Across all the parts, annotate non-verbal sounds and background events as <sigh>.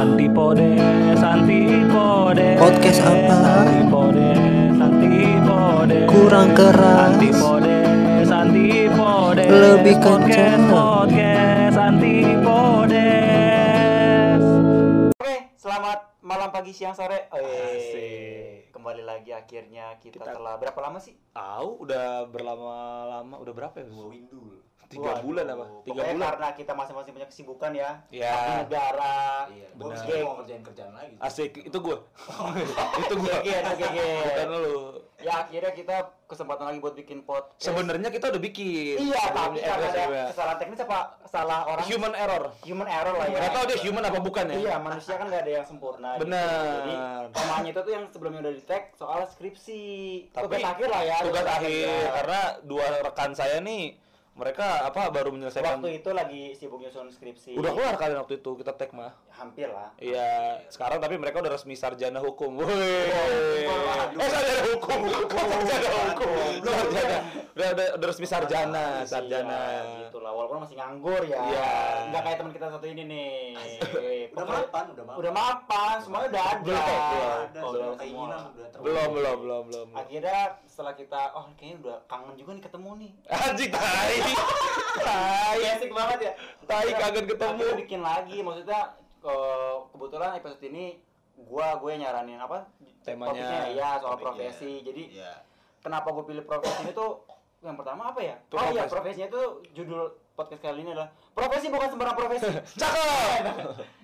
Antipodes, antipodes. Podcast apa? Antipodes, antipodes. Kurang keras. Antipodes, antipodes. Lebih Podcast, kencang. Podcast, antipodes. Oke, selamat malam, pagi, siang, sore. Asik. kembali lagi akhirnya kita, Kita- telah berapa lama sih? Tahu udah berlama-lama udah berapa ya? Dua Tiga Waduh, bulan apa? Tiga pokoknya bulan. Karena kita masing-masing punya kesibukan ya. Ya. Negara. Iya, Benar. gue bisa mau ngerjain kerjaan lagi. Asik, itu gue. <laughs> itu gue. Oke, oke, oke. Bukan lu. Ya akhirnya kita kesempatan lagi buat bikin podcast. Sebenarnya kita udah bikin. Iya, tapi Sebelum karena ada episode. kesalahan teknis apa salah orang human error. human error lah ya. Nggak tahu dia human apa bukan ya? Iya, manusia kan nggak ada yang sempurna. gitu. Benar. Jadi temanya itu tuh yang sebelumnya udah di tag soal skripsi. Tapi tugas akhir lah ya. Tugas akhir karena dua rekan saya nih mereka apa baru menyelesaikan waktu itu lagi sibuk nyusun skripsi. udah keluar kalian waktu itu kita tag mah. Hampir lah. Iya, sekarang tapi mereka udah resmi sarjana hukum. Woi. waduh. Eh sarjana hukum. Kok sarjana hukum? Sarjana. Udah, udah, udah resmi sarjana, sarjana. Iya, gitu lah. Walaupun masih nganggur ya. Iya. Nggak kayak teman kita satu ini nih. Udah mapan, udah mapan. Udah mapan, semuanya udah ada. Belum, Oh. Belum, belum, belum, belum. Akhirnya setelah kita, oh kayaknya udah kangen juga nih ketemu nih. <laughs> Anjing <laughs> tai. Tai. Asik banget ya. Tai kangen ketemu. akhirnya bikin lagi, maksudnya eh, kebetulan episode ini gua gue nyaranin apa Temanya. topiknya ya soal profesi jadi Iya. kenapa gue pilih profesi itu yang pertama apa ya Itu oh iya profesi. profesinya itu judul podcast kali ini adalah profesi bukan sembarang profesi <laughs> Cakep.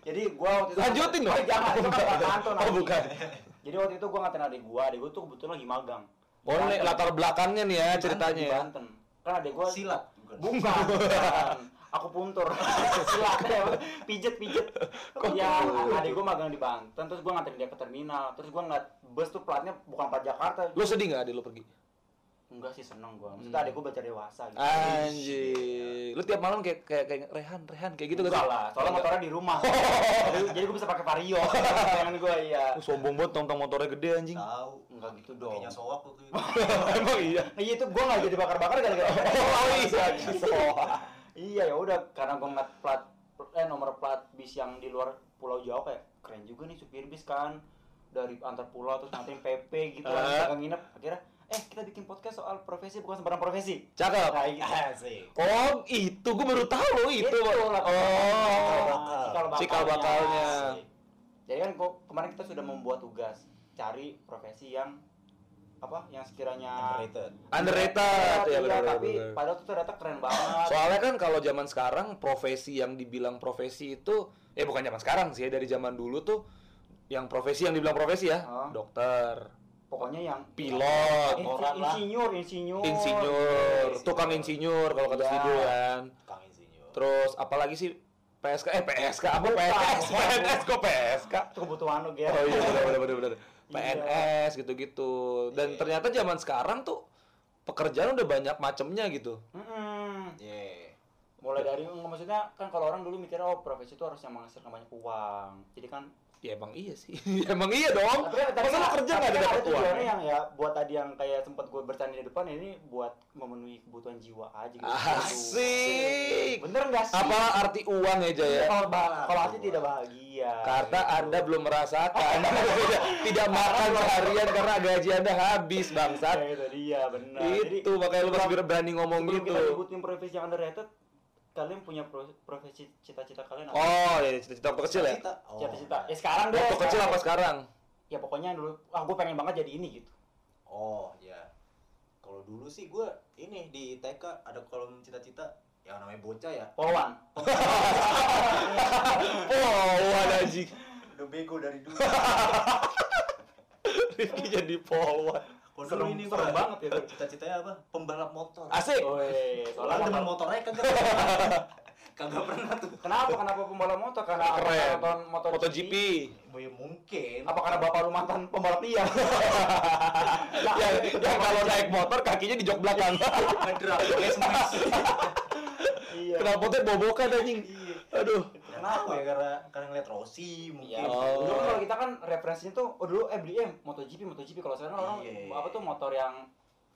jadi gua waktu itu Lanjutin dong. oh, jangan itu kan Pak Oh, bukan. jadi waktu itu gua ngatain adik gua adik gua tuh kebetulan lagi magang Oh, ini latar belakangnya nih ya ceritanya ya. Banten kan adik gua Silat bukan. <laughs> aku puntur <laughs> silat ya pijet pijet <laughs> ya adik gua magang di Banten terus gua nganterin dia ke terminal terus gua ngeliat bus tuh platnya bukan plat Jakarta Lu sedih nggak adik lu pergi? enggak sih seneng gua maksudnya Hmm. adik gua baca dewasa gitu Anjing. Lu tiap malam kayak kayak, kayak Rehan, Rehan kayak gitu Enggak lah, soalnya Enggak. motornya di rumah. jadi, jadi gue bisa pakai vario. Pengen gue iya. Lu sombong banget tong-tong motornya gede anjing. Tahu. Enggak gitu dong. Kayaknya soak waktu itu. <laughs> Emang iya. Iya itu gue nggak jadi bakar-bakar gara-gara. Oh, iya. iya ya udah karena gue ngeliat plat eh nomor plat bis yang di luar Pulau Jawa kayak keren juga nih supir bis kan dari antar pulau terus nganterin PP gitu Eh. lah uh. nginep akhirnya eh kita bikin podcast soal profesi bukan sembarang profesi Cakep. nah, iya. <laughs> Asik. Oh, itu gua baru tahu loh itu. Itu lah. Oh. Cikal Cikal bakalnya. Jadi kan kok kemarin kita sudah membuat tugas cari profesi yang apa yang sekiranya Underrated. Underrated ya benar tapi benar. padahal tuh ternyata keren banget. Soalnya kan kalau zaman sekarang profesi yang dibilang profesi itu eh bukan zaman sekarang sih ya dari zaman dulu tuh yang profesi yang dibilang profesi ya, Oh. dokter, Pokoknya yang pilot, Orang lah. insinyur, insinyur. insinyur, tukang insinyur kalau kata. Sido kan. Kang insinyur. Terus apalagi sih PSK eh PSK apa Bukan, PNS kok PSK kebutuhan lo, Ger. oh iya benar benar benar benar Iya. PNS gitu-gitu dan Iya. ternyata zaman sekarang tuh pekerjaan udah banyak macemnya gitu Mm-mm. Iya. Mulai dari maksudnya kan kalau orang dulu mikirnya oh profesi itu harus yang menghasilkan banyak uang. Jadi kan ya emang iya sih <laughs> emang iya dong tapi tapi kan- kerja nggak ada kan dapat uang tujuannya yang ya buat tadi yang kayak sempat gue bercanda di depan ini buat memenuhi kebutuhan jiwa aja gitu. Asik. Bener nggak sih? apa arti uang ya Jaya Kalau bah- kalau hati tidak bahagia. karena gitu. anda belum merasakan <laughs> tidak, tidak makan seharian karena gaji anda habis Ya, bangsat itu dia benar. Jadi, itu makanya lu masih berani ngomong gitu kita nyebutin profesi yang underrated, kalian punya pro- profesi cita-cita kalian apa? oh ya cita-cita waktu kecil ya Cita. Oh. Cita-cita. Ya sekarang deh. waktu kecil apa sekarang Ya pokoknya dulu, ah gue pengen banget jadi ini gitu. Oh, ya. Kalau dulu sih gue ini di TK ada kolom cita-cita yang namanya bocah ya. Polwan. <laughs> oh anjing Udah bego dari dulu. <laughs> Rifki jadi polwan Kalau Serem- dulu ini serem banget ya. Cita-citanya apa? Pembalap motor. asik Woi, Soalnya soalnya demen motor. motornya kagak. <laughs> kagak pernah tuh. Kenapa? Kenapa pembalap motor? Karena? Keren. nonton motor MotoGP Ya, mungkin. Apa karena bapak lu mantan pembalap iya? yang, <laughs> yang kalau naik motor kakinya di jok belakang Ngedrop, smash. Iya. kenapa tuh bobokan anjing aduh Kenapa ya? Karena karena ngeliat Rossi Iya. mungkin. Oh. Dulu kan kalau kita kan referensinya tuh, oh dulu eh beli eh MotoGP, MotoGP kalau sekarang orang Iya. apa tuh motor yang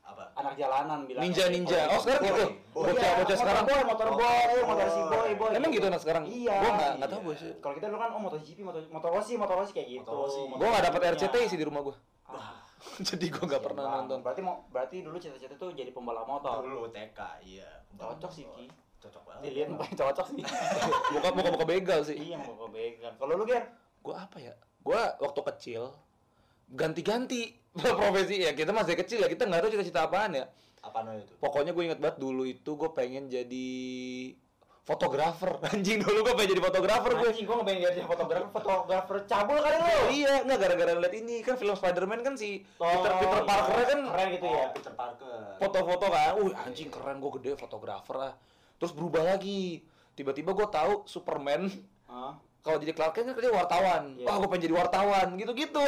Apa? anak jalanan bilang Ninja ninja. Oh sekarang gitu. Bocah bocah sekarang. boy, motor boy, motor si Oh. boy, boy. Emang gitu anak sekarang? Iya. Gua nggak nggak Iya. tahu sih. Kalau kita dulu kan oh MotoGP, motor motor Rossi, motor Rossi kayak gitu. Motor Rossi. Motor Gue nggak dapat. RCTI sih di rumah gue. Ah, <laughs> Jadi gue nggak pernah nonton. Berarti mau berarti dulu cita-cita tuh jadi pembalap motor. Dulu TK, iya. Cocok sih, Ki. Cocok banget. Dilihat paling cocok sih. <laughs> Muka muka muka begal sih. iya, mau begal. Kalau lu Ger? Gue apa ya? Gue waktu kecil ganti-ganti <laughs> profesi ya kita masih kecil ya kita nggak tahu cita-cita apaan ya Apa itu? pokoknya gue inget banget dulu itu gue pengen jadi fotografer <laughs> anjing dulu gue pengen jadi fotografer gue Anjing, gua ngebayang jadi fotografer, fotografer cabul kali lu. iya nggak gara-gara liat ini kan film Spider-Man kan si Oh, Peter Peter iya. Parker kan keren gitu ya. Oh, Peter Parker. foto-foto kan, uh anjing keren gue gede fotografer lah. Terus berubah lagi, tiba-tiba gue tahu Superman Hah? kalau jadi Clark Kent kan kerja wartawan. Iya. Wah gue pengen jadi wartawan, gitu-gitu.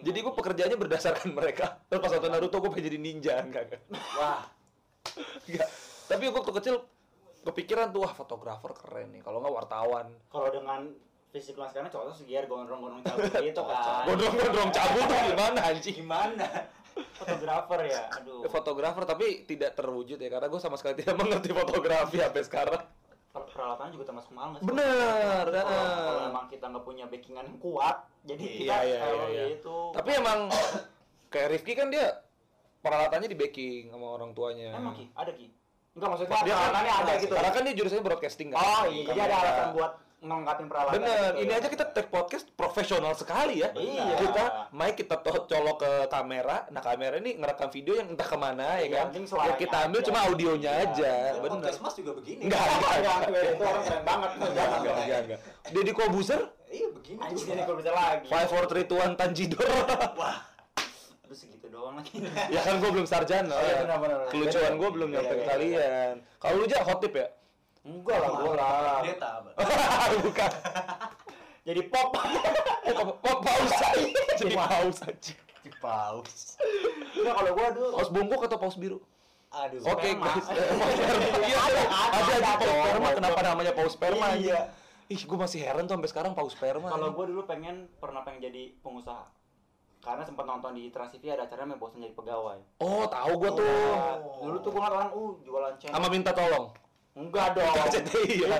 Jadi gue pekerjaannya berdasarkan <laughs> mereka. Terus pas nonton Naruto gue pengen jadi ninja, enggak. Wah, enggak. Tapi gue waktu kecil kepikiran tuh wah fotografer keren nih, kalau nggak wartawan. kalau dengan fisik lu sekarang cocok sih Ger gondrong-gondrong cabul gitu <laughs> kan. Gondrong-gondrong cabul tuh gimana anjing? Gimana? Fotografer ya. Aduh. Fotografer tapi tidak terwujud ya karena gue sama sekali tidak <laughs> mengerti fotografi sampai sekarang. Per- peralatannya juga termasuk mahal nggak sih? Bener, bener. Kalau memang kita nggak punya backingan yang kuat, jadi Iya, kita iya, kalau iya, iya. itu. Tapi emang <coughs> kayak Rifki kan dia peralatannya di backing sama orang tuanya. emang ki, ada ki. Enggak maksudnya Dia kan- peralatannya ada gitu. Karena kan dia jurusannya broadcasting kan. Oh iya, jadi ada alasan buat melengkapi peralatan. Bener, gitu ini ya. aja kita take podcast profesional sekali ya. Iya. Kita mic kita colok ke kamera, nah kamera ini ngerekam video yang entah ke mana ya Iya, kan. Ya kita ambil aja. cuma audionya Iya, aja, iya. bener. Podcast Mas juga begini. Enggak, enggak, Enggak, itu orang keren banget. enggak, enggak, enggak. enggak. Deddy Kobuser, Iya, begini. Ini kalau bisa lagi. five four three two one Tanjidor. Wah, Terus segitu doang lagi. ya kan gue belum sarjana. Oh, iya, benar, benar. Kelucuan gue belum beda, nyampe ke beda, kalian. Kalau lu aja hot tip ya? Enggak lah, gua lah. pendeta? <laughs> Bukan. Jadi pop. Eh, pa- paus aja. Jadi paus aja. Di paus. Enggak kalau gua dulu Paus bungkuk atau paus biru? Aduh. Oke guys, Eh, <laughs> paus sperma. Iya, ada, ada, paus sperma. Kenapa namanya paus sperma? Iya. Ih, gue masih heran tuh sampai sekarang paus sperma. Kalau gua dulu pengen pernah pengen jadi pengusaha. Karena sempat nonton di Trans TV ada acara bosan jadi pegawai. Oh, tahu gue tuh. Nah, dulu tuh gua ngeliat orang uh jualan channel. Sama minta tolong. Enggak dong. <laughs> RCTI ya.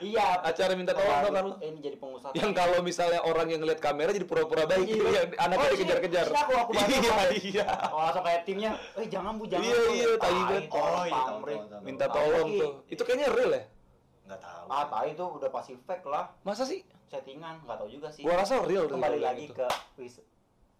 iya. Acara minta tolong tuh kan lu. Ini jadi pengusaha. Yang kalau misalnya orang yang ngeliat kamera jadi pura-pura baik, Iya. yang anaknya Oh, dikejar-kejar. sini, sini aku, aku bantu, Iya, iya. Oh, langsung kayak timnya, eh jangan bu, jangan Iya, bu. iya, tai banget. Oh, Oh, iya. Minta tolong tuh. Itu kayaknya real ya? Enggak tahu. Ah, tai itu udah pasti fake lah, Masa sih? settingan, nggak tahu juga sih. Gua rasa real Kembali kalau lagi gitu. ke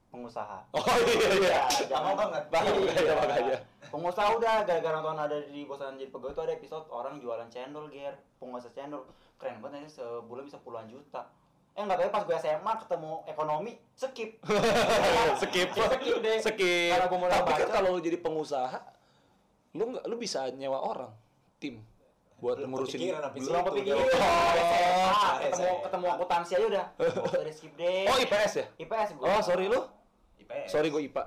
pengusaha. Oh iya iya. jangan banget. Paham, Iya. iya, makanya. Pengusaha udah gara-gara nonton ada di bosan jadi pegawai itu ada episode orang jualan cendol ger, pengusaha cendol keren banget aja sebulan bisa puluhan juta. Eh nggak tahu ya, pas gue SMA ketemu ekonomi skip. skip skip deh. skip Karena mulai tapi kan kalau lu jadi pengusaha lu nggak lu bisa nyewa orang tim buat Belum ngurusin kepikiran sampai Belum kepikiran. SMA, Oh, ketemu ketemu akuntansi aja udah. Oh, udah skip deh. oh IPS ya IPS gue. oh sorry lu IPS. sorry gue IPA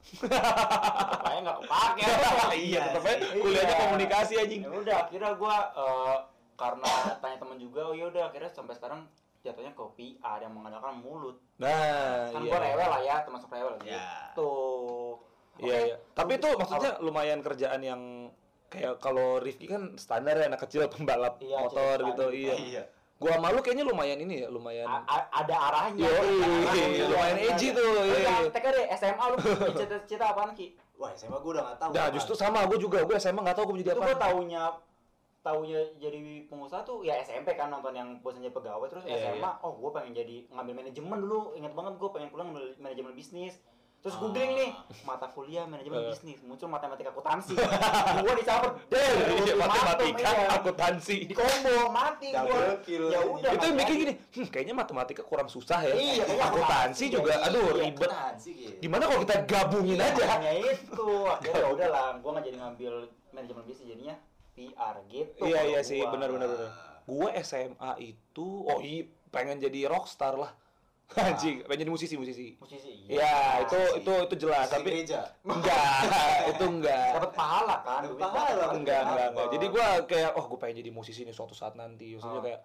Kayaknya nggak kepake. <laughs> iya tetep aja kuliahnya Iya. komunikasi anjing Ya udah, akhirnya gua eh, karena tanya temen juga, oh ya udah akhirnya sampai sekarang jatuhnya ke PR yang mengandalkan mulut. nah Kan iya gua rewel lah ya, termasuk rewel Ya. gitu. iya Oke. iya tapi itu maksudnya lumayan kerjaan yang kayak kalau Rifki kan standar ya anak kecil pembalap Iya, motor gitu gitu. iya Iya. Gua malu kayaknya lumayan ini ya lumayan A- ada arahnya. Ada arahnya. lumayan edgy tuh, Lu iya. yang TK deh, SMA lu cita-cita apaan Ki? Wah, SMA gua udah enggak tahu. Nah justru sama gue juga, gue SMA nggak tahu gue mau jadi apa. gua taunya taunya jadi pengusaha tuh ya SMP kan nonton yang bosan jadi pegawai terus Iya, SMA oh gue pengen jadi ngambil manajemen dulu ingat banget gue pengen pulang ngambil manajemen bisnis terus Ah. googling nih mata kuliah manajemen Eh. bisnis muncul matematika akuntansi gue dicabut Iya, Ultimatum, matematika, iya. akuntansi. di combo mati kill. ya udah Itu yang mikir gini, hmm, kayaknya matematika kurang susah ya. Iya, akuntansi akuntansi juga, aduh iya, ribet. Gitu. Gimana kalau kita gabungin aja? hanya itu akhirnya <laughs> ya udahlah gue nggak jadi ngambil manajemen bisnis jadinya PR gitu Iya iya sih, gua. benar benar benar. Gue SMA itu, oh iya pengen jadi rockstar lah. Anjing, pengen jadi musisi musisi. musisi Ya itu musisi. itu itu jelas, Di tapi gereja. enggak, <laughs> itu enggak. dapat pahala kan Dapat duit pahala. enggak enggak enggak jadi gua kayak oh gue pengen jadi musisi nih suatu saat nanti maksudnya Oh. kayak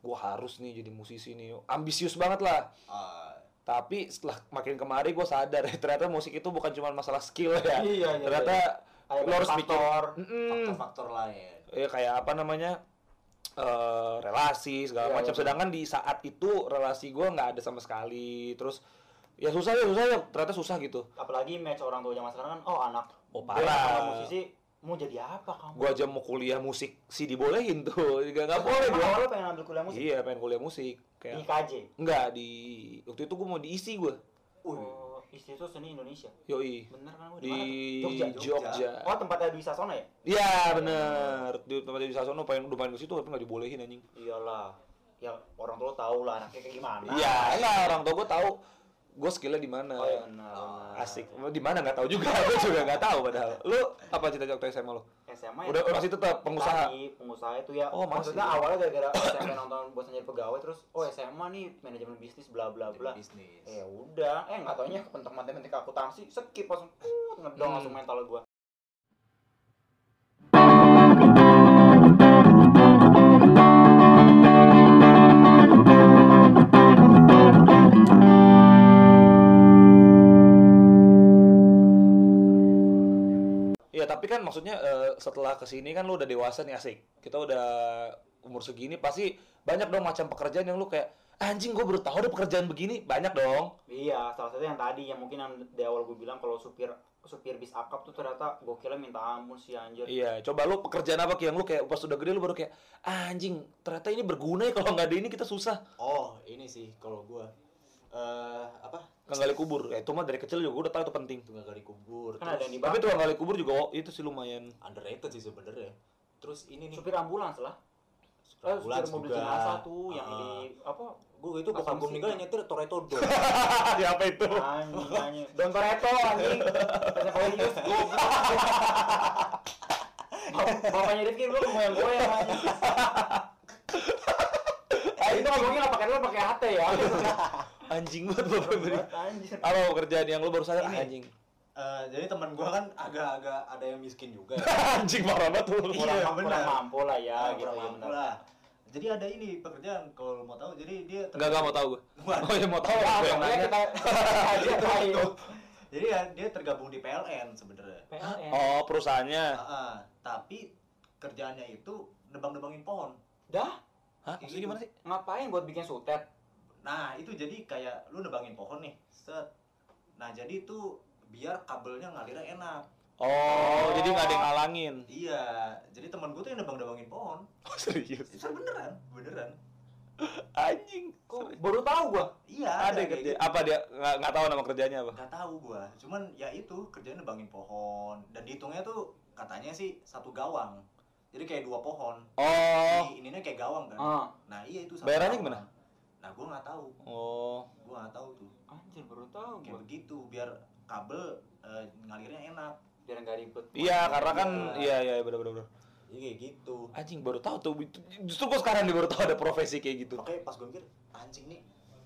gua harus nih jadi musisi nih ambisius banget lah Ah, Tapi setelah makin kemari gue sadar ya <laughs> ternyata musik itu bukan cuma masalah skill ya. Iya, iya, ternyata Ada lo harus mikir faktor. Mm-mm. faktor-faktor lain ya kayak apa namanya eh relasi segala Iya, macam. sedangkan di saat itu relasi gue nggak ada sama sekali. Terus ya susah ya susah ya. Ternyata susah gitu. Apalagi match orang tua zaman sekarang kan oh anak Oh, gue parah. musisi mau jadi apa kamu? Gue aja mau kuliah musik sih dibolehin tuh. <laughs> Nggak nggak boleh gue awalnya pengen ambil kuliah musik? Iya pengen kuliah musik. Di kayak KJ enggak di waktu itu gue mau diisi gue oh istri itu seni Indonesia. Yoi. Bener kan gua di tuh? Jogja. Jogja. oh tempatnya di Sasona ya? Iya bener. Di tempat di Sasono pengen udah main ke situ tapi nggak dibolehin anjing. iyalah. Ya orang tua tahu lah anaknya kayak gimana. Iya enggak orang tua gue tahu gue skillnya di mana. oh benar. Asik. Di mana nggak tahu juga. <laughs> gue juga nggak tahu padahal. Lu apa cita-cita waktu SMA lu? SMA Udah masih tetap pengusaha. Tadi, pengusaha itu ya Oh, masih. maksudnya awalnya gara-gara <coughs> SMP nonton bosan jadi pegawai terus oh SMA nih manajemen bisnis bla bla bla bisnis ya udah eh nggak taunya kepentok matematika akuntansi skip langsung uh, ngedong Hmm. langsung mental gua Iya tapi kan maksudnya eh, setelah ke sini kan lu udah dewasa nih asik. Kita udah umur segini pasti banyak dong macam pekerjaan yang lu kayak anjing gue baru tahu ada pekerjaan begini banyak dong. iya salah satu yang tadi yang mungkin yang di awal gue bilang kalau supir supir bis akap tuh ternyata gokilnya minta ampun sih anjir Iya, coba lu pekerjaan apa yang lu kayak pas udah gede lu baru kayak anjing ternyata ini berguna ya kalau nggak ada ini kita susah. oh ini sih kalau gua eh apa Nggak gali kubur, ya, itu mah dari kecil juga gua udah tahu itu penting. tunggal gali kubur. Kan ada yang di Tapi tukang gali kubur juga oh, itu sih lumayan. underrated sih sebenarnya. Terus ini nih. Supir ambulans lah. Supir Eh, ambulans supir mobil juga. jenazah tuh yang Ah. di apa? Gue itu bokap gue meninggal yang nyetir Toretto Don. <laughs> Siapa itu? anjing anjing. Don Toretto anjing. Goblok Bap- bapaknya Rifki lu mau yang gue yang anjing. <laughs> Ah, itu ngomongnya nggak pakai lu pakai HT ya <laughs> Anjing banget bapak beri. anjing Apa pekerjaan yang lu baru sadar Ini. anjing? Eh, jadi teman gue kan agak-agak ada yang miskin juga. <laughs> anjing parah banget tuh. Iya, kurang, kurang benar. mampu lah ya Ah, gitu kurang ya mampu lah. Jadi ada ini pekerjaan kalau lo mau tahu. Jadi dia Enggak enggak mau tahu gue. Oh ya mau tahu Ya, makanya nanya. kita <laughs> aja tahu. Jadi ya dia tergabung di PLN sebenarnya. PLN. Oh, perusahaannya. Ah, ah. tapi kerjaannya itu nebang-nebangin pohon. Dah, Hah? Maksudnya gimana sih? ngapain buat bikin sutet? Nah, itu jadi kayak lu nebangin pohon nih. Set. Nah, jadi itu biar kabelnya ngalirnya enak. Oh, jadi nggak ada yang ngalangin. Iya, jadi teman gue tuh yang nebang-nebangin pohon. <laughs> Oh, serius. Itu beneran, beneran. Anjing. Kok baru tahu gua. Iya, Ada kayak kerja. gitu. Apa dia nggak nggak tahu nama kerjanya apa? Nggak tahu gua. Cuman ya itu kerjanya nebangin pohon dan dihitungnya tuh katanya sih satu gawang. Jadi kayak dua pohon. Oh. Ini ininya kayak gawang kan. Ah, Nah, iya itu satu Bayarannya gawang. gimana? Nah, gua nggak tahu. Oh. Gua nggak tahu tuh. anjir baru tahu Kayak gua. begitu biar kabel eh, ngalirnya enak. Biar nggak ribet. Iya, karena kan Iya. iya iya benar benar benar. Jadi kayak gitu. Anjing baru tahu tuh. Itu- Justru gua sekarang nih baru tahu ada profesi kayak gitu. Makanya pas gue mikir, anjing nih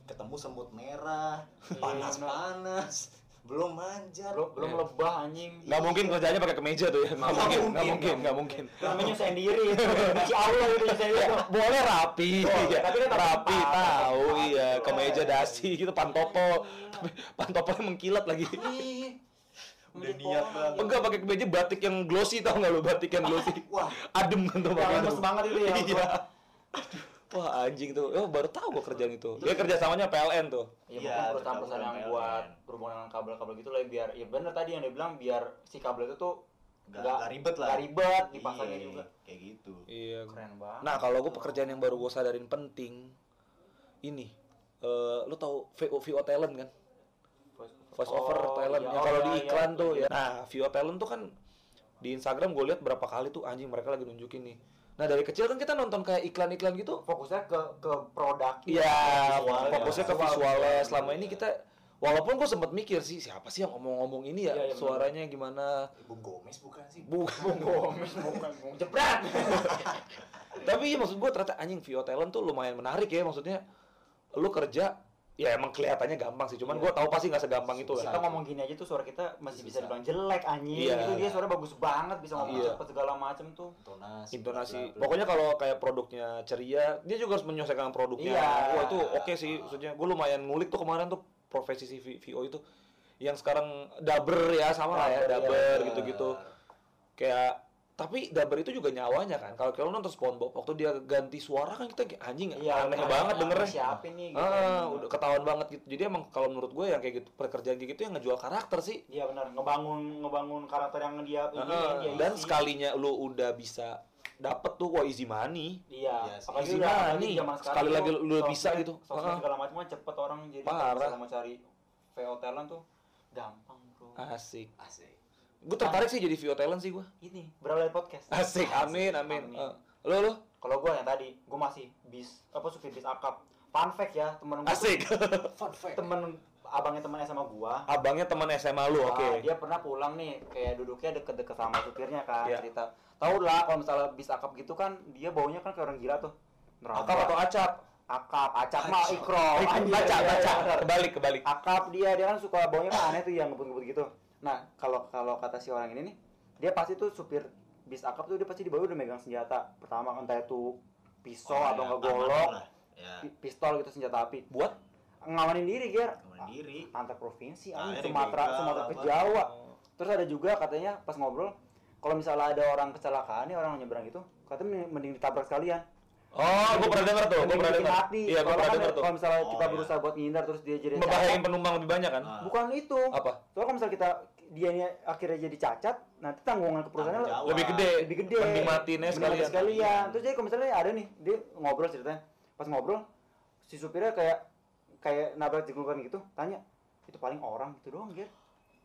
ketemu semut merah, <laughs> Iya, panas-panas, belum manjat. Belum belum Iya. lebah anjing. Nggak mungkin kerjanya pakai kemeja tuh ya. Nggak mungkin, nggak mungkin, nggak mungkin. Namanya nyusahin diri. Masih Allah itu nyusahin diri. Ya, boleh rapi, Oh, ya. tapi kan rapi tahu, iya, kemeja dasi gitu, pantopo, tapi pantopolnya mengkilat lagi. Udah niat banget. Enggak pakai kemeja batik yang glossy tau nggak lu batik yang glossy? Wah, Adem kan tuh tuh. banget itu ya. Iya. Wah anjing tuh, oh, baru tahu gua kerjaan itu. Dia kerjasamanya PLN tuh. Ya, Iya, mungkin perusahaan-perusahaan yang buat berhubungan dengan kabel-kabel gitu lah biar ya bener tadi yang dia bilang biar si kabel itu tuh nggak nggak nggak ribet lah. nggak ribet dipasangnya Iya, juga. Kayak gitu. Iya. Keren banget. Nah kalau gua pekerjaan yang baru gua sadarin penting, ini, eh lu tahu VO, VO talent kan? voice over Oh, talent iya. yang Oh, kalau iya, di iya. iklan tuh ya. Nah, VO talent tuh kan di Instagram gue lihat berapa kali tuh anjing mereka lagi nunjukin nih. Nah, dari kecil kan kita nonton kayak iklan-iklan gitu. fokusnya ke ke produk Iya, visualnya. fokusnya ke Visual, visualnya. visual. Selama ini kita walaupun gue sempat mikir sih siapa sih yang ngomong-ngomong ini ya, Iya, iya, bener. suaranya gimana. Bung Gomez bukan sih? Bukan. Gomes bukan Bung jebret. <laughs> Tapi iya, maksud gue ternyata anjing VO talent tuh lumayan menarik ya maksudnya. Lu kerja ya emang kelihatannya gampang sih, cuman Iya. gue tahu pasti nggak segampang itu kita lah. ngomong gini aja tuh suara kita masih bisa dibilang jelek anjing. Iya. Itu dia suara bagus banget bisa ngomong Iya. cepet segala macem tuh. Intonasi. intonasi. bla, bla, bla. Pokoknya kalau kayak produknya ceria, dia juga harus menyesuaikan produknya. Iya. Wah itu oke sih, maksudnya gue lumayan ngulik tuh kemarin tuh profesi si VO itu yang sekarang daber ya sama lah ya Daber, daber iya. gitu-gitu kayak tapi daber itu juga nyawanya kan kalau kalau nonton SpongeBob waktu dia ganti suara kan kita kayak, anjing Iya, aneh banget dengernya Siapa nih? Gitu. ah udah ketahuan banget gitu jadi emang kalau menurut gue yang kayak gitu pekerjaan kayak gitu yang ngejual karakter sih Iya benar, ngebangun ngebangun karakter yang dia ini Ah, dia dan isi. sekalinya lu udah bisa dapet tuh wah easy money Iya, sih. apalagi Easy udah money. zaman Sekali lagi lu sosmed- bisa gitu. Sosmed Ah. segala macam cepet orang jadi kalau Parah. mau cari VO talent tuh gampang bro. asik asik gue tertarik sih jadi VO talent sih gue Ini berawal dari podcast. asik amin amin, Amin. Eh, lo lo Kalau gua yang tadi, gua masih bis apa supir bis akap. Fun fact ya, temen gua asik <laughs> fun fact temen abangnya temen sama gua. abangnya teman SMA lu oke Ah, dia pernah pulang nih, kayak duduknya deket-deket sama supirnya kan, Iya. cerita. Tahu lah kalau misalnya bis akap gitu kan, dia baunya kan kayak orang gila tuh. Neraka. akap atau acap akap, acap mah ikro. Anjir, baca iya, baca iya, kebalik kebalik akap dia dia kan suka baunya kan aneh tuh yang ngebut-ngebut gitu nah kalau kalau kata si orang ini nih dia pasti tuh supir bis akap tuh dia pasti di bawah udah megang senjata. Pertama entah itu pisau Oh, atau ya, nggak aman golok ya pi- pistol gitu senjata api. Buat ngamanin diri ger. Ngamanin diri. Antar provinsi Ah, ini Sumatera Sumatera ke. Jawa. Terus ada juga katanya pas ngobrol kalau misalnya ada orang kecelakaan nih orang nyebrang itu katanya mending ditabrak sekalian. Oh gue pernah denger tuh gue pernah denger. mati. iya gue pernah kan denger tuh. kalau misalnya Oh, kita iya. berusaha buat ngindar terus dia jadi membahayain penumpang lebih banyak kan? Ah. bukan itu. Apa? Soalnya kalau misalnya kita dia akhirnya jadi cacat, nanti tanggungan ke perusahaan Tanggung jawab. lebih gede lebih gede. mending matiin aja Mending mati sekalian sekalian. Terus jadi kalau misalnya ada nih, dia ngobrol ceritanya. Pas ngobrol, si supirnya kayak kayak nabrak jenggotan gitu, tanya, itu paling orang gitu doang.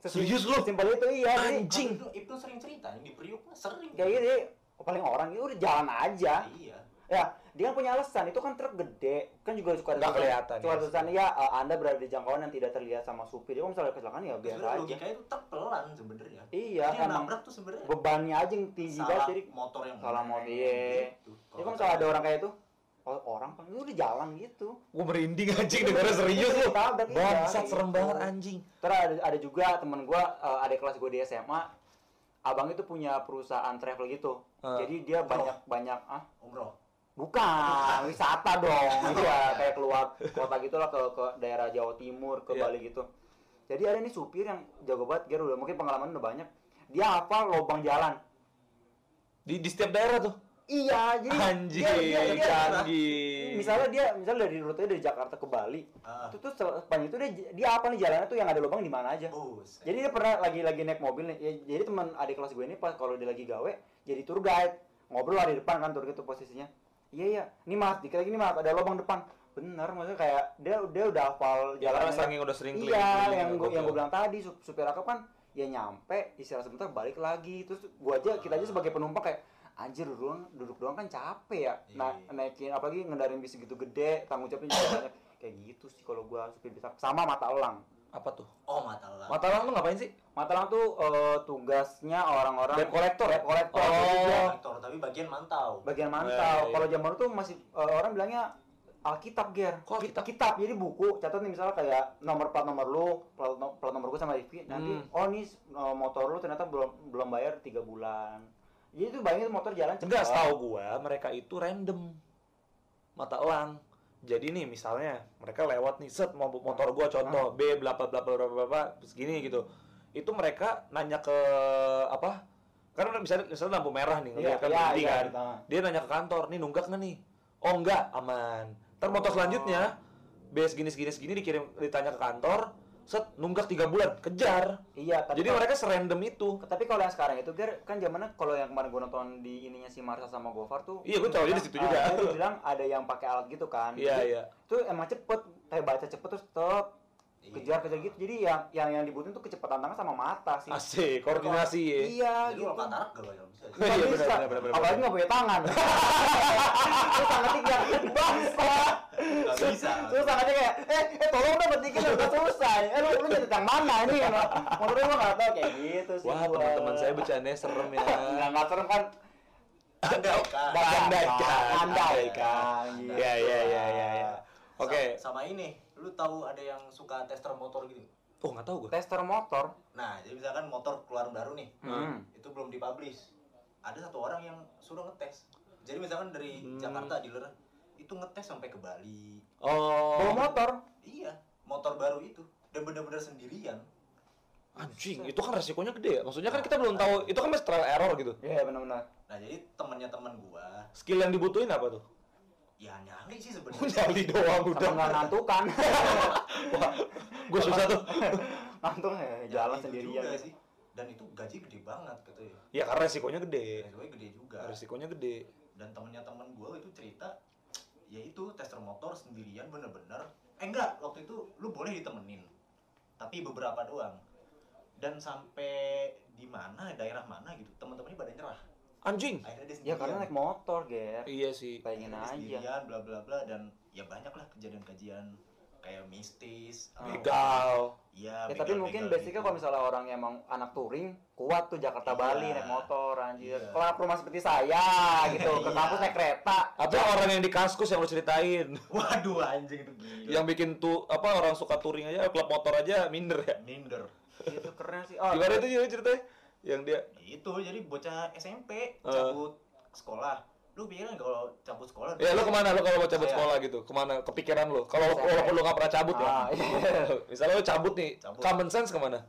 Sesim- Serius lu? Sesimpel itu iya. Anjing. Itu, itu sering cerita di Priuk sering Kayak gitu, oh, paling orang itu udah jalan aja. iya Ya, dia kan punya alasan. Itu kan truk gede, kan juga suka Nggak tulisan- kelihatan, Suka ya. tulisan ya, eh, Anda berada di jangkauan yang tidak terlihat sama supir. Jadi kalau misalnya kecelakaan ya biasa aja. logikanya itu terpelan sebenarnya Iya, Jadi yang emang nabrak tuh sebenarnya bebannya aja yang tinggi salah banget jadi motor yang salah motor, iya. gitu. Ya kan kalau ada orang kayak itu, oh, orang kan itu udah jalan gitu. gue merinding anjing dengarnya serius lu iya, bangsat serem gitu. banget anjing Terus ada, ada juga temen gua, eh, adik kelas gue di SMA, abang itu punya perusahaan travel gitu. Ah. Jadi dia Umroh. banyak banyak ah umroh bukan wisata dong, <laughs> iya kayak keluar kota gitu lah ke ke daerah Jawa Timur, ke Iya. Bali gitu. Jadi ada nih supir yang jago banget, dia udah mungkin pengalaman udah banyak. Dia hafal lubang jalan. di di setiap daerah tuh? Iya, jadi anjing dia, dia, dia, canggih. Misalnya dia misalnya dari rute dari Jakarta ke Bali ah. itu tuh sepanjang itu dia dia apa nih jalannya tuh yang ada lubang di mana aja. Bus jadi dia pernah lagi lagi naik mobil nih. Ya, jadi teman adik kelas gue ini pas kalau dia lagi gawe jadi tour guide. Ngobrol lah di depan kan tour guide tuh posisinya iya iya. Ini mas dikit lagi nih mas ada lubang depan. Bener maksudnya kayak dia dia udah hafal ya saking udah sering iya keliling-keliling, yang gue yang gue bilang tadi sup- supir akap kan ya nyampe istirahat sebentar balik lagi. Terus gua aja kita aja sebagai penumpang kayak anjir duduk doang duduk doang kan capek ya. Nah Iya. naikin apalagi ngendarin bis gitu gede tanggung jawabnya juga banyak. Kayak gitu sih kalau gua supir bisa. Sama mata elang apa tuh? Oh mata lah mata lang tuh ngapain sih? Mata elang tuh eh, tugasnya orang-orang Debt collector? debt collector. Oh. Dia Kolektor, tapi bagian mantau. Bagian mantau. Kalau zaman tuh masih eh, orang bilangnya Alkitab ger. Kok Ki- kitab. Jadi buku catat nih misalnya kayak nomor plat nomor lu plat, no- plat nomor gua sama Rifki nanti Hmm. oh nih eh, motor lu ternyata belum belum bayar tiga bulan. Jadi itu bayangin motor jalan cepet enggak setahu gua mereka itu random. Mata elang jadi nih misalnya mereka lewat nih set mau motor gua contoh B berapa berapa berapa berapa segini gitu. Itu mereka nanya ke apa? Kan misalnya misalnya lampu merah nih ngeliat kan berhenti iya, kan. iya. dia nanya ke kantor nih nunggak nggak nih? Oh enggak aman. Ntar motor Oh. selanjutnya B segini segini segini dikirim ditanya ke kantor set nunggak tiga bulan. Kejar. Iya tapi jadi kalau- mereka serandom itu. Tapi kalau yang sekarang itu Ger, kan zamannya kalau yang kemarin gua nonton di ininya si Marsha sama Gofar tuh Iya, gua tahu dia di situ ah, juga. dia bilang ada yang pakai alat gitu kan. Iya Jadi, iya. itu emang cepet. Kayak baca cepet terus stop Iya. kejar kejar gitu jadi yang yang yang dibutuhin tuh kecepatan tangan sama mata sih asik koordinasi ya iya jadi gitu kalau katarak gak bisa Nggak Iya, bisa. benar, benar, benar, benar. apalagi nggak punya tangan <laughs> terus tangannya kayak <laughs> bangsa gak bisa terus tangannya kayak eh eh tolong dong betikin udah selesai eh lu lu jadi yang mana ini motornya gua nggak tahu kayak gitu sih Wah, teman-teman saya bercandanya serem ya. nggak nggak serem kan andaikan Andaikan. andaikan gitu. Iya, iya, iya, iya, iya. Oke. Sa- sama ini lu tahu ada yang suka tester motor gitu Oh, nggak tahu gue. tester motor nah jadi misalkan motor keluaran baru nih Hmm. itu belum dipublish ada satu orang yang suruh ngetes jadi misalkan dari Hmm. Jakarta dealer itu ngetes sampai ke Bali bawa Oh. motor iya motor baru itu dan bener-bener sendirian Anjing, itu kan resikonya gede ya. Maksudnya kan kita belum tahu, itu kan masih trial error gitu. Iya benar-benar. nah jadi temennya teman gua Skill yang dibutuhin apa tuh? Ya nyali sih sebenarnya <laughs> nyali doang udah. nggak ngantukan. <laughs> Gue susah tuh. Ngantuk ya, Ya, jalan itu sendirian. juga sih dan itu gaji gede banget katanya Ya karena resikonya gede. resikonya gede juga Resikonya gede. dan temennya temen gue itu cerita ya itu tester motor sendirian bener-bener eh enggak waktu itu lu boleh ditemenin tapi beberapa doang dan sampai di mana daerah mana gitu teman-temannya pada nyerah Anjing. Ya karena naik motor, Ger. Iya sih. Dia aja. sendirian bla bla bla dan ya banyak lah kejadian-kejadian kayak mistis Oh. Begal. iya Ya, tapi mungkin gitu. basicnya kalau misalnya orang yang emang anak touring kuat tuh Jakarta Iya. Bali naik motor anjir. Iya. Kalau rumah seperti saya gitu <laughs> ke Iya. kampus naik kereta. Atau orang yang di kaskus yang lu ceritain. <laughs> waduh anjing itu gila yang bikin tuh apa orang suka touring aja klub motor aja minder ya. minder Itu keren sih. Oh, Gimana itu jadi ceritanya? Yang dia itu jadi bocah SMP Eh. cabut sekolah lu pikirin kalau cabut sekolah Ya lu ke mana lu kalau mau cabut Saya- sekolah gitu? Ke mana kepikiran lu? Kalau walaupun lu nggak pernah cabut ya. Ah, iya. <laughs> Misalnya lu cabut nih, Cabut. common sense ke mana?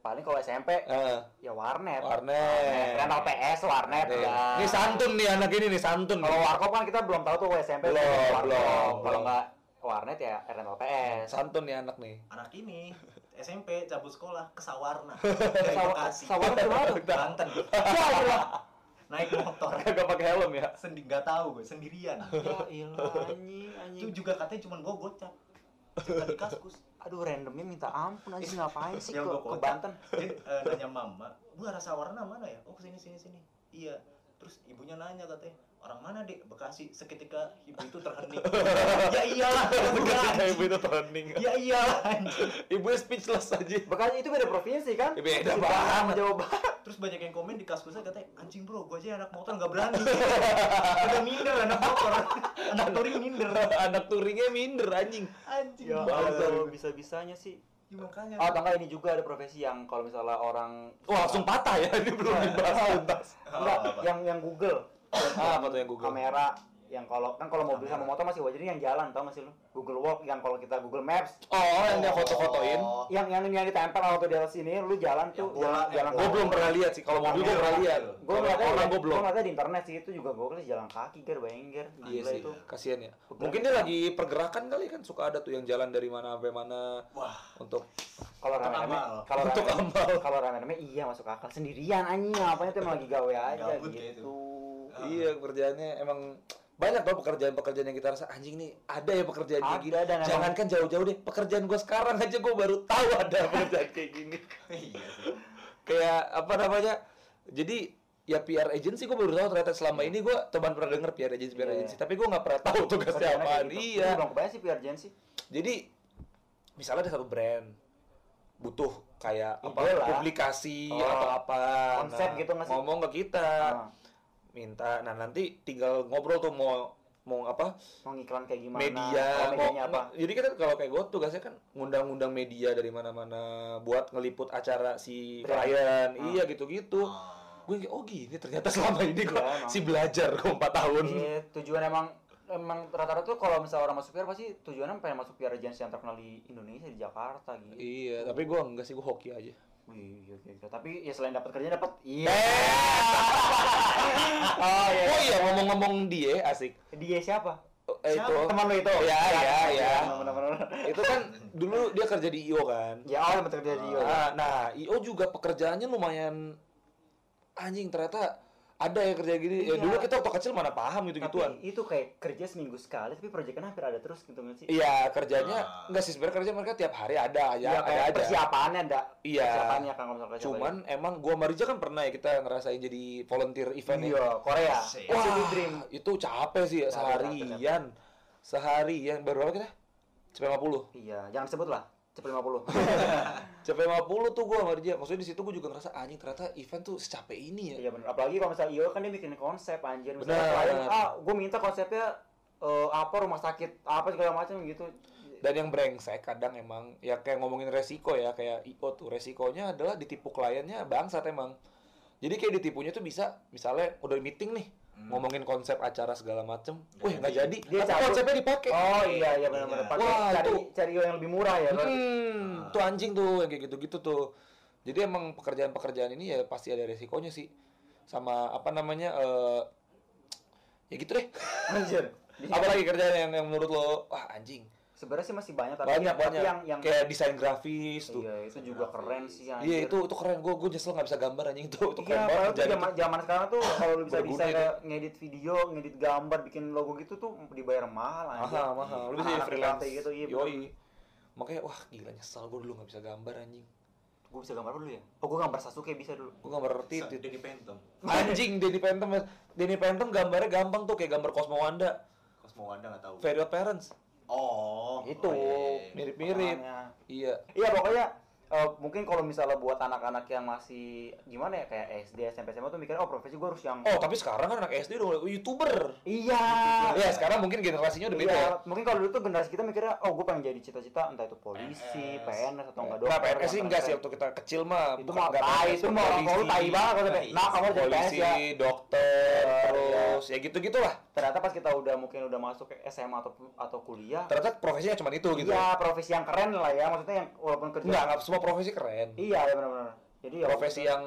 Paling kalau SMP Eh, ya warnet. warnet. Rental PS, warnet Nih, udah. Ini santun nih anak ini nih santun. Kalau warkop kan kita belum tahu tuh SMP Belum, belum, Kalau nggak warnet ya rental PS. santun nih anak nih. anak ini SMP cabut sekolah ke Sawarna <laughs> Sawa- Bekasi Sawarna di mana? Tuh? <laughs> Banten Ya naik motor. <laughs> Kagak pakai helm ya. sendi nggak tahu gue sendirian. Ya ilah anjing itu juga katanya cuma bawa gocap cerita di kaskus. Aduh randomnya minta ampun anjing ngapain sih ke, gua ke kocak. Banten? eh, nanya mama bu arah Sawarna mana ya? Oh ke sini sini sini iya. Terus ibunya nanya katanya orang mana dek Bekasi seketika ibu itu terhening <laughs> ya iyalah <laughs> Ketika ibu itu turning. ya iyalah anjing. Ibunya speechless aja. Bekasi itu beda provinsi kan? Ya, beda Masih banget. sama Jawa Barat. terus banyak yang komen di kaskusnya katanya anjing bro gua aja anak motor nggak berani <laughs> udah minder anak motor anak touring minder anak touringnya minder anjing. anjing Ya Bangsa. Allah, bisa-bisanya sih. Ya, makanya Oh, atau enggak ini juga ada profesi yang kalau misalnya orang Wah, langsung patah ya. Ini belum dibahas tuntas. enggak, Oh, yang yang Google Ah, apa tuh yang Google? kamera yang kalau kan kalau mobil sama motor masih wajar ini yang jalan tau gak sih lu? Google Walk yang kalau kita Google Maps. Oh, yang dia foto-fotoin. Oh, yang yang yang ditempel auto di atas ini lu jalan tuh bola, jalan, jalan Gue belum pernah lihat sih. Kalau mobil gue pernah lihat. gue ngeliatnya orang gue gue belum. ngeliatnya di internet sih itu juga gue jalan kaki ger bayangin ger Iya sih, itu. kasihan ya. Mungkin dia lagi pergerakan kali kan suka ada tuh yang jalan dari mana sampai mana. Wah. Untuk kalau rame-rame kalau Untuk rame kalau rame-rame iya masuk akal. Sendirian anjing ngapain tuh emang lagi gawe aja kayak gitu Ah. iya kerjaannya emang banyak tau pekerjaan-pekerjaan yang kita rasa anjing nih ada ya pekerjaan kayak Ada, gini. dan Jangankan jauh-jauh deh, pekerjaan gue sekarang aja gue baru tahu ada pekerjaan kayak gini. <laughs> iya Kayak apa namanya? Jadi ya PR agency gue baru tahu ternyata selama ini gue teman pernah denger PR agency PR Iya. agency tapi gue nggak pernah tahu tugasnya apaan gitu. iya belum kebayang sih PR agency jadi misalnya ada satu brand butuh kayak apa lah. publikasi Oh, atau apa konsep gitu nggak sih? ngomong ke kita Ah, minta. Nah nanti tinggal ngobrol tuh mau mau apa? Mau ngiklan kayak gimana? Media oh, mau apa? jadi kita kalau kayak gue tugasnya kan ngundang-ngundang media dari mana-mana buat ngeliput acara si klien. Ah. iya gitu-gitu. Ah. gue kayak oh gini ternyata selama ini gue Iya, si belajar gue empat tahun. Iya, tujuan emang emang rata-rata tuh kalau misalnya orang masuk PR pasti tujuannya pengen masuk PR agency yang terkenal di Indonesia di Jakarta gitu. iya tapi gue enggak sih gue hoki aja Wih, iya. Tapi ya selain dapat kerja dapat iya. <laughs> oh iya oh iya ngomong-ngomong dia asik Dia siapa? eh, Siapa? itu Teman lu itu? Iya, iya, iya. Benar-benar. itu kan dulu dia kerja di IO kan Ya, oh, dapat kerja di IO. nah, nah IO juga pekerjaannya lumayan anjing ternyata ada ya kerja gini ya Iya. dulu kita waktu kecil mana paham gitu gituan Tapi itu kayak kerja seminggu sekali, tapi proyeknya hampir ada terus gitu nggak sih? iya kerjanya Ah. enggak sih sebenarnya kerja mereka tiap hari ada ya Iya, ada aja persiapannya ada. Iya. Persiapannya kan misalnya kerja cuman emang gua sama Rija kan pernah ya kita ngerasain jadi volunteer event ya. Iya, Korea. Asik. Wah, Dream. itu capek sih ya Capek, seharian seharian baru berapa kita CP50 Iya, jangan sebut lah. Cepet 50. <laughs> CP50 tuh gua sama Rija maksudnya di situ gua juga ngerasa anjing ternyata event tuh secapek ini ya Iya benar. Apalagi kalau misalnya IO kan dia bikin konsep anjir. Misalnya klien, ah gue minta konsepnya eh, apa rumah sakit apa segala macam gitu. dan yang brengsek kadang emang ya kayak ngomongin resiko ya kayak IO tuh resikonya adalah ditipu kliennya bangsat emang jadi kayak ditipunya tuh bisa misalnya udah meeting nih ngomongin konsep acara segala macem. Nggak Wih nggak jadi. Dia Tapi cabut. konsepnya dipakai. Oh iya iya benar-benar. Pakai Wah, cari itu- cari yang lebih murah ya. Hmm, tuh anjing tuh yang kayak gitu-gitu tuh. Jadi emang pekerjaan-pekerjaan ini ya pasti ada resikonya sih. Sama apa namanya eh ya gitu deh. Anjir. Apalagi kerjaan yang, yang menurut lo wah anjing. Sebenarnya sih masih banyak tapi Banyak tapi banyak. yang yang kayak desain grafis tuh. iya itu juga keren sih anjir. Iya itu itu keren. Gue gue nyesel nggak bisa gambar anjing <laughs> itu. Itu Iya, keren banget padahal tuh kerjaan zaman itu. zaman sekarang tuh <laughs> kalau lu bisa bisa itu. kayak ngedit video, ngedit gambar, bikin logo gitu tuh dibayar mahal anjir. Mahal mahal. Lu bisa jadi freelance. gitu, iya, Yoi. Makanya wah gila nyesel gue dulu nggak bisa gambar anjing. Gue bisa gambar dulu ya? Oh, gue gambar Sasuke bisa dulu. Gue gambar titit. Jadi Phantom. <laughs> Anjing Denny Phantom Denny Phantom gambarnya gampang tuh kayak gambar Cosmo Wanda. Cosmo Wanda nggak tahu. Odd Parents. Oh, itu. Mirip-mirip. Iya. Iya pokoknya eh, mungkin kalau misalnya buat anak-anak yang masih gimana ya kayak SD, SMP, SMA tuh mikirnya oh profesi gue harus yang Oh, tapi sekarang kan anak SD udah YouTuber. iya. Ya, sekarang mungkin generasinya udah beda. Iya, ya. mungkin kalau dulu tuh generasi kita mikirnya, oh gue pengen jadi cita-cita entah itu polisi, PNS. PNS atau enggak Nah, dokter. PNS sih enggak sih waktu kita kecil mah Itu mah enggak tai, itu mah orang tua tai banget. Nah, kamu jadi PNS polisi, ya. dokter, Iya. terus ya gitu-gitulah. Ternyata pas kita udah mungkin udah masuk ke SMA atau atau kuliah, Ternyata profesinya cuma itu gitu. iya profesi yang keren lah ya, maksudnya yang walaupun kerja. Enggak, enggak semua profesi keren. Iya, ya benar-benar. Jadi ya Profesi yang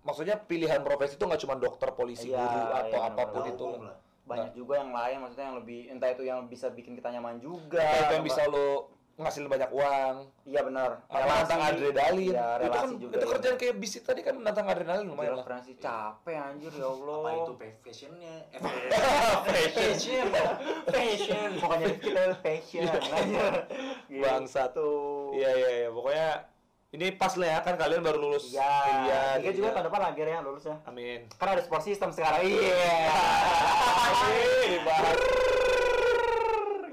maksudnya pilihan profesi itu nggak cuma dokter, polisi, Iya, guru atau iya, apa pun benar-benar. itu. Lah. banyak juga yang lain, maksudnya yang lebih entah itu yang bisa bikin kita nyaman juga. Entah itu yang apa- bisa lo ngasilin banyak uang, Iya benar. menantang adrenalin. Iya, itu kan juga. itu ya. kerjaan kayak bisik tadi kan menantang adrenalin lumayan lah. keren sih capek anjir ya Allah. Apa itu fashionnya? Eh, <laughs> Fashion. Passion. Pokoknya kita passion. Anjir. Gitu. Bangsat. Iya iya iya pokoknya ini pas lah ya kan kalian baru lulus Iya. Iya, juga iya. tahun depan lagi ya lulus ya. Amin. Kan ada sport system sekarang. Iya. <laughs> Dibahas.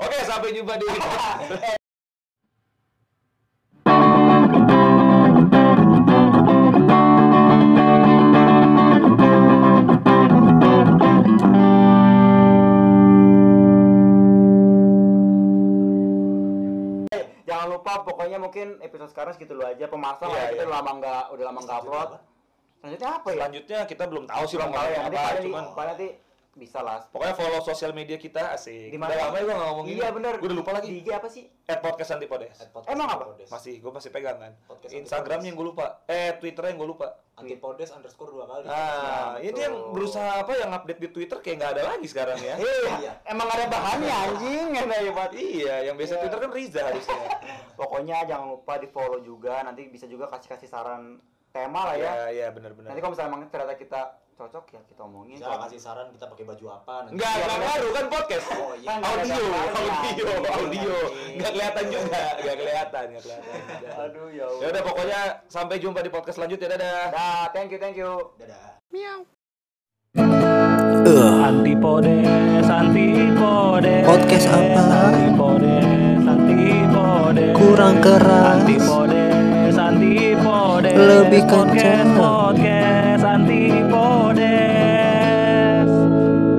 Oke, sampai jumpa di <laughs> episode sekarang segitu dulu aja pemasaran Iya, kita iya. udah lama nggak udah lama nggak upload. apa? Selanjutnya apa ya? Selanjutnya kita belum tahu sih Belum tahu ya. Nanti di- cuman nanti bisa lah. pokoknya follow sosial media kita asik. Di mana? Udah lama ya gua nggak ngomongin. Iya bener. Gue udah lupa Di lagi. IG apa sih? At podcast Antipodes. Emang apa? Masih, gue masih pegang kan. Instagramnya yang gue lupa. Eh, Twitternya yang gue lupa. Antipodes underscore dua kali. Ah, Ya, ini yang berusaha apa yang update di Twitter kayak nggak ada lagi sekarang ya. Iya. Iya. Emang ada bahannya anjing ada hebat. iya, yang biasa Iya. Twitter kan Riza harusnya. <laughs> Pokoknya jangan lupa di follow juga. Nanti bisa juga kasih kasih saran tema lah ya. Iya, iya benar-benar. Nanti kalau misalnya emang ternyata kita cocok ya kita omongin. Bisa Kalau- kasih saran kita pakai baju apa nanti. Enggak, enggak ngaruh kan podcast. Oh iya. Kan nggak Audio, gambarnya, audio, audio. Nggak kelihatan juga, nggak kelihatan, nggak kelihatan. Aduh ya Ya udah pokoknya sampai jumpa di podcast selanjutnya. Dadah. Dah, thank you, thank you. Dadah. Antipodes, antipodes. Podcast apa? Antipodes. Kurang keras. Lebih kencang.